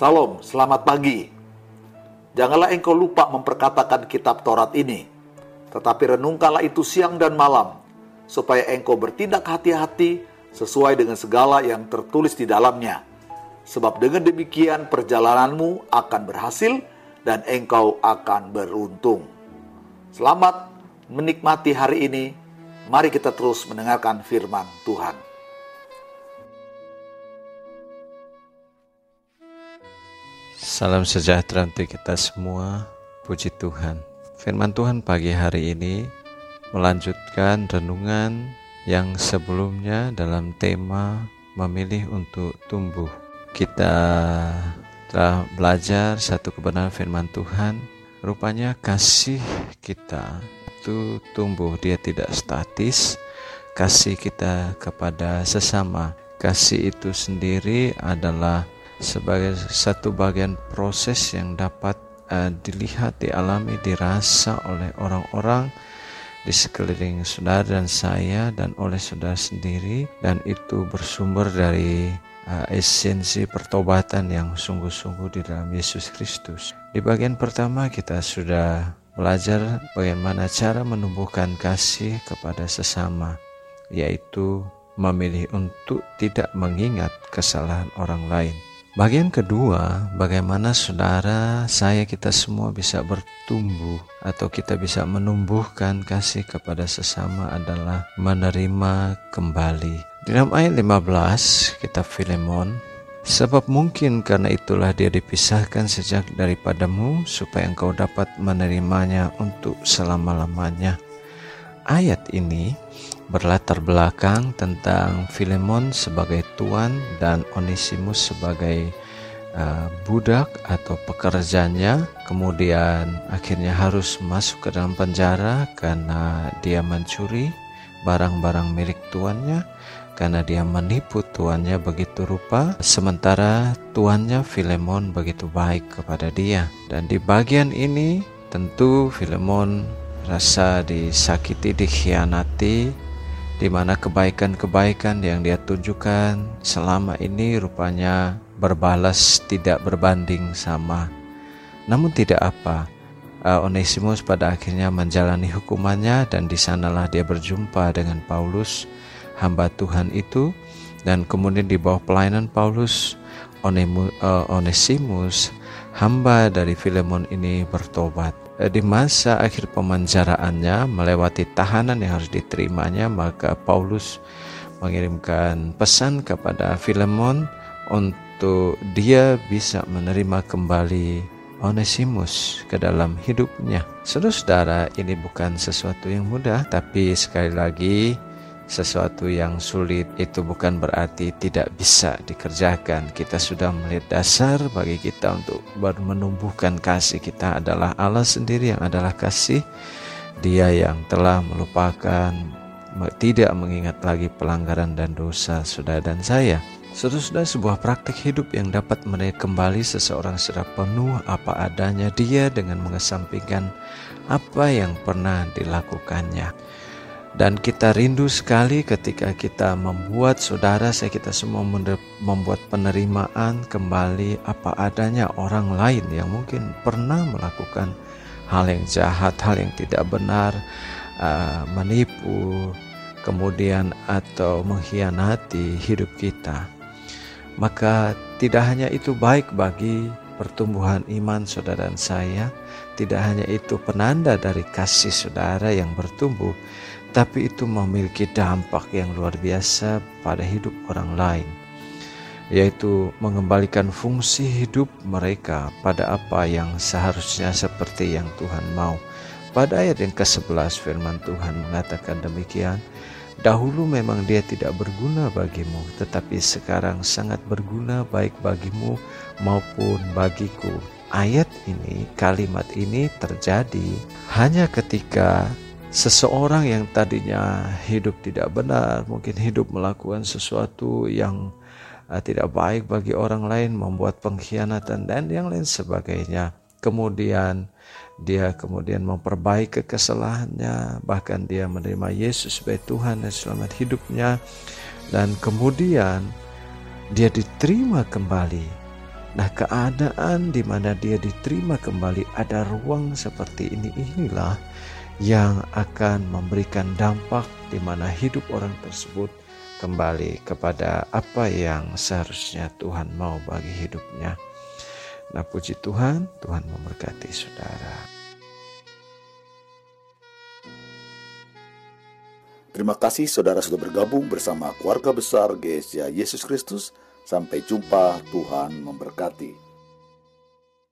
Salam, selamat pagi. Janganlah engkau lupa memperkatakan kitab Taurat ini, tetapi renungkanlah itu siang dan malam, supaya engkau bertindak hati-hati sesuai dengan segala yang tertulis di dalamnya. Sebab dengan demikian perjalananmu akan berhasil dan engkau akan beruntung. Selamat menikmati hari ini. Mari kita terus mendengarkan firman Tuhan. Salam sejahtera untuk kita semua. Puji Tuhan. Firman Tuhan pagi hari ini melanjutkan renungan yang sebelumnya dalam tema memilih untuk tumbuh. Kita telah belajar satu kebenaran firman Tuhan. Rupanya kasih kita itu tumbuh, dia tidak statis. Kasih kita kepada sesama, kasih itu sendiri adalah sebagai satu bagian proses yang dapat uh, dilihat, dialami, dirasa oleh orang-orang di sekeliling saudara dan saya dan oleh saudara sendiri dan itu bersumber dari uh, esensi pertobatan yang sungguh-sungguh di dalam Yesus Kristus. Di bagian pertama kita sudah belajar bagaimana cara menumbuhkan kasih kepada sesama, yaitu memilih untuk tidak mengingat kesalahan orang lain. Bagian kedua, bagaimana saudara, saya, kita semua bisa bertumbuh atau kita bisa menumbuhkan kasih kepada sesama adalah menerima kembali. Di dalam ayat 15, kitab Filemon, Sebab mungkin karena itulah dia dipisahkan sejak daripadamu supaya engkau dapat menerimanya untuk selama-lamanya. Ayat ini berlatar belakang tentang Filemon sebagai tuan dan Onesimus sebagai uh, budak atau pekerjanya. Kemudian akhirnya harus masuk ke dalam penjara karena dia mencuri barang-barang milik tuannya karena dia menipu tuannya begitu rupa. Sementara tuannya Filemon begitu baik kepada dia. Dan di bagian ini tentu Filemon rasa disakiti dikhianati di mana kebaikan-kebaikan yang dia tunjukkan selama ini rupanya berbalas tidak berbanding sama. Namun tidak apa, uh, Onesimus pada akhirnya menjalani hukumannya dan di sanalah dia berjumpa dengan Paulus, hamba Tuhan itu, dan kemudian di bawah pelayanan Paulus, uh, Onesimus, hamba dari Filemon ini bertobat. Eh, di masa akhir pemanjaraannya melewati tahanan yang harus diterimanya maka Paulus mengirimkan pesan kepada Filemon untuk dia bisa menerima kembali Onesimus ke dalam hidupnya. Saudara-saudara, ini bukan sesuatu yang mudah, tapi sekali lagi sesuatu yang sulit itu bukan berarti tidak bisa dikerjakan. Kita sudah melihat dasar bagi kita untuk menumbuhkan kasih kita adalah Allah sendiri yang adalah kasih. Dia yang telah melupakan, tidak mengingat lagi pelanggaran dan dosa saudara dan saya. Saudara-saudara sebuah praktik hidup yang dapat menaik kembali seseorang secara penuh apa adanya dia dengan mengesampingkan apa yang pernah dilakukannya. Dan kita rindu sekali ketika kita membuat saudara saya kita semua membuat penerimaan kembali apa adanya orang lain yang mungkin pernah melakukan hal yang jahat, hal yang tidak benar, uh, menipu, kemudian atau mengkhianati hidup kita. Maka tidak hanya itu baik bagi pertumbuhan iman saudara dan saya, tidak hanya itu penanda dari kasih saudara yang bertumbuh, tapi itu memiliki dampak yang luar biasa pada hidup orang lain, yaitu mengembalikan fungsi hidup mereka pada apa yang seharusnya seperti yang Tuhan mau. Pada ayat yang ke-11 firman Tuhan mengatakan demikian, Dahulu memang dia tidak berguna bagimu, tetapi sekarang sangat berguna baik bagimu maupun bagiku. Ayat ini, kalimat ini terjadi hanya ketika seseorang yang tadinya hidup tidak benar, mungkin hidup melakukan sesuatu yang uh, tidak baik bagi orang lain, membuat pengkhianatan dan yang lain sebagainya. Kemudian dia kemudian memperbaiki kesalahannya, bahkan dia menerima Yesus sebagai Tuhan dan selamat hidupnya dan kemudian dia diterima kembali Nah, keadaan di mana dia diterima kembali ada ruang seperti ini inilah yang akan memberikan dampak di mana hidup orang tersebut kembali kepada apa yang seharusnya Tuhan mau bagi hidupnya. Nah, puji Tuhan, Tuhan memberkati saudara. Terima kasih saudara sudah bergabung bersama keluarga besar GSJ Yesus Kristus Sampai jumpa, Tuhan memberkati.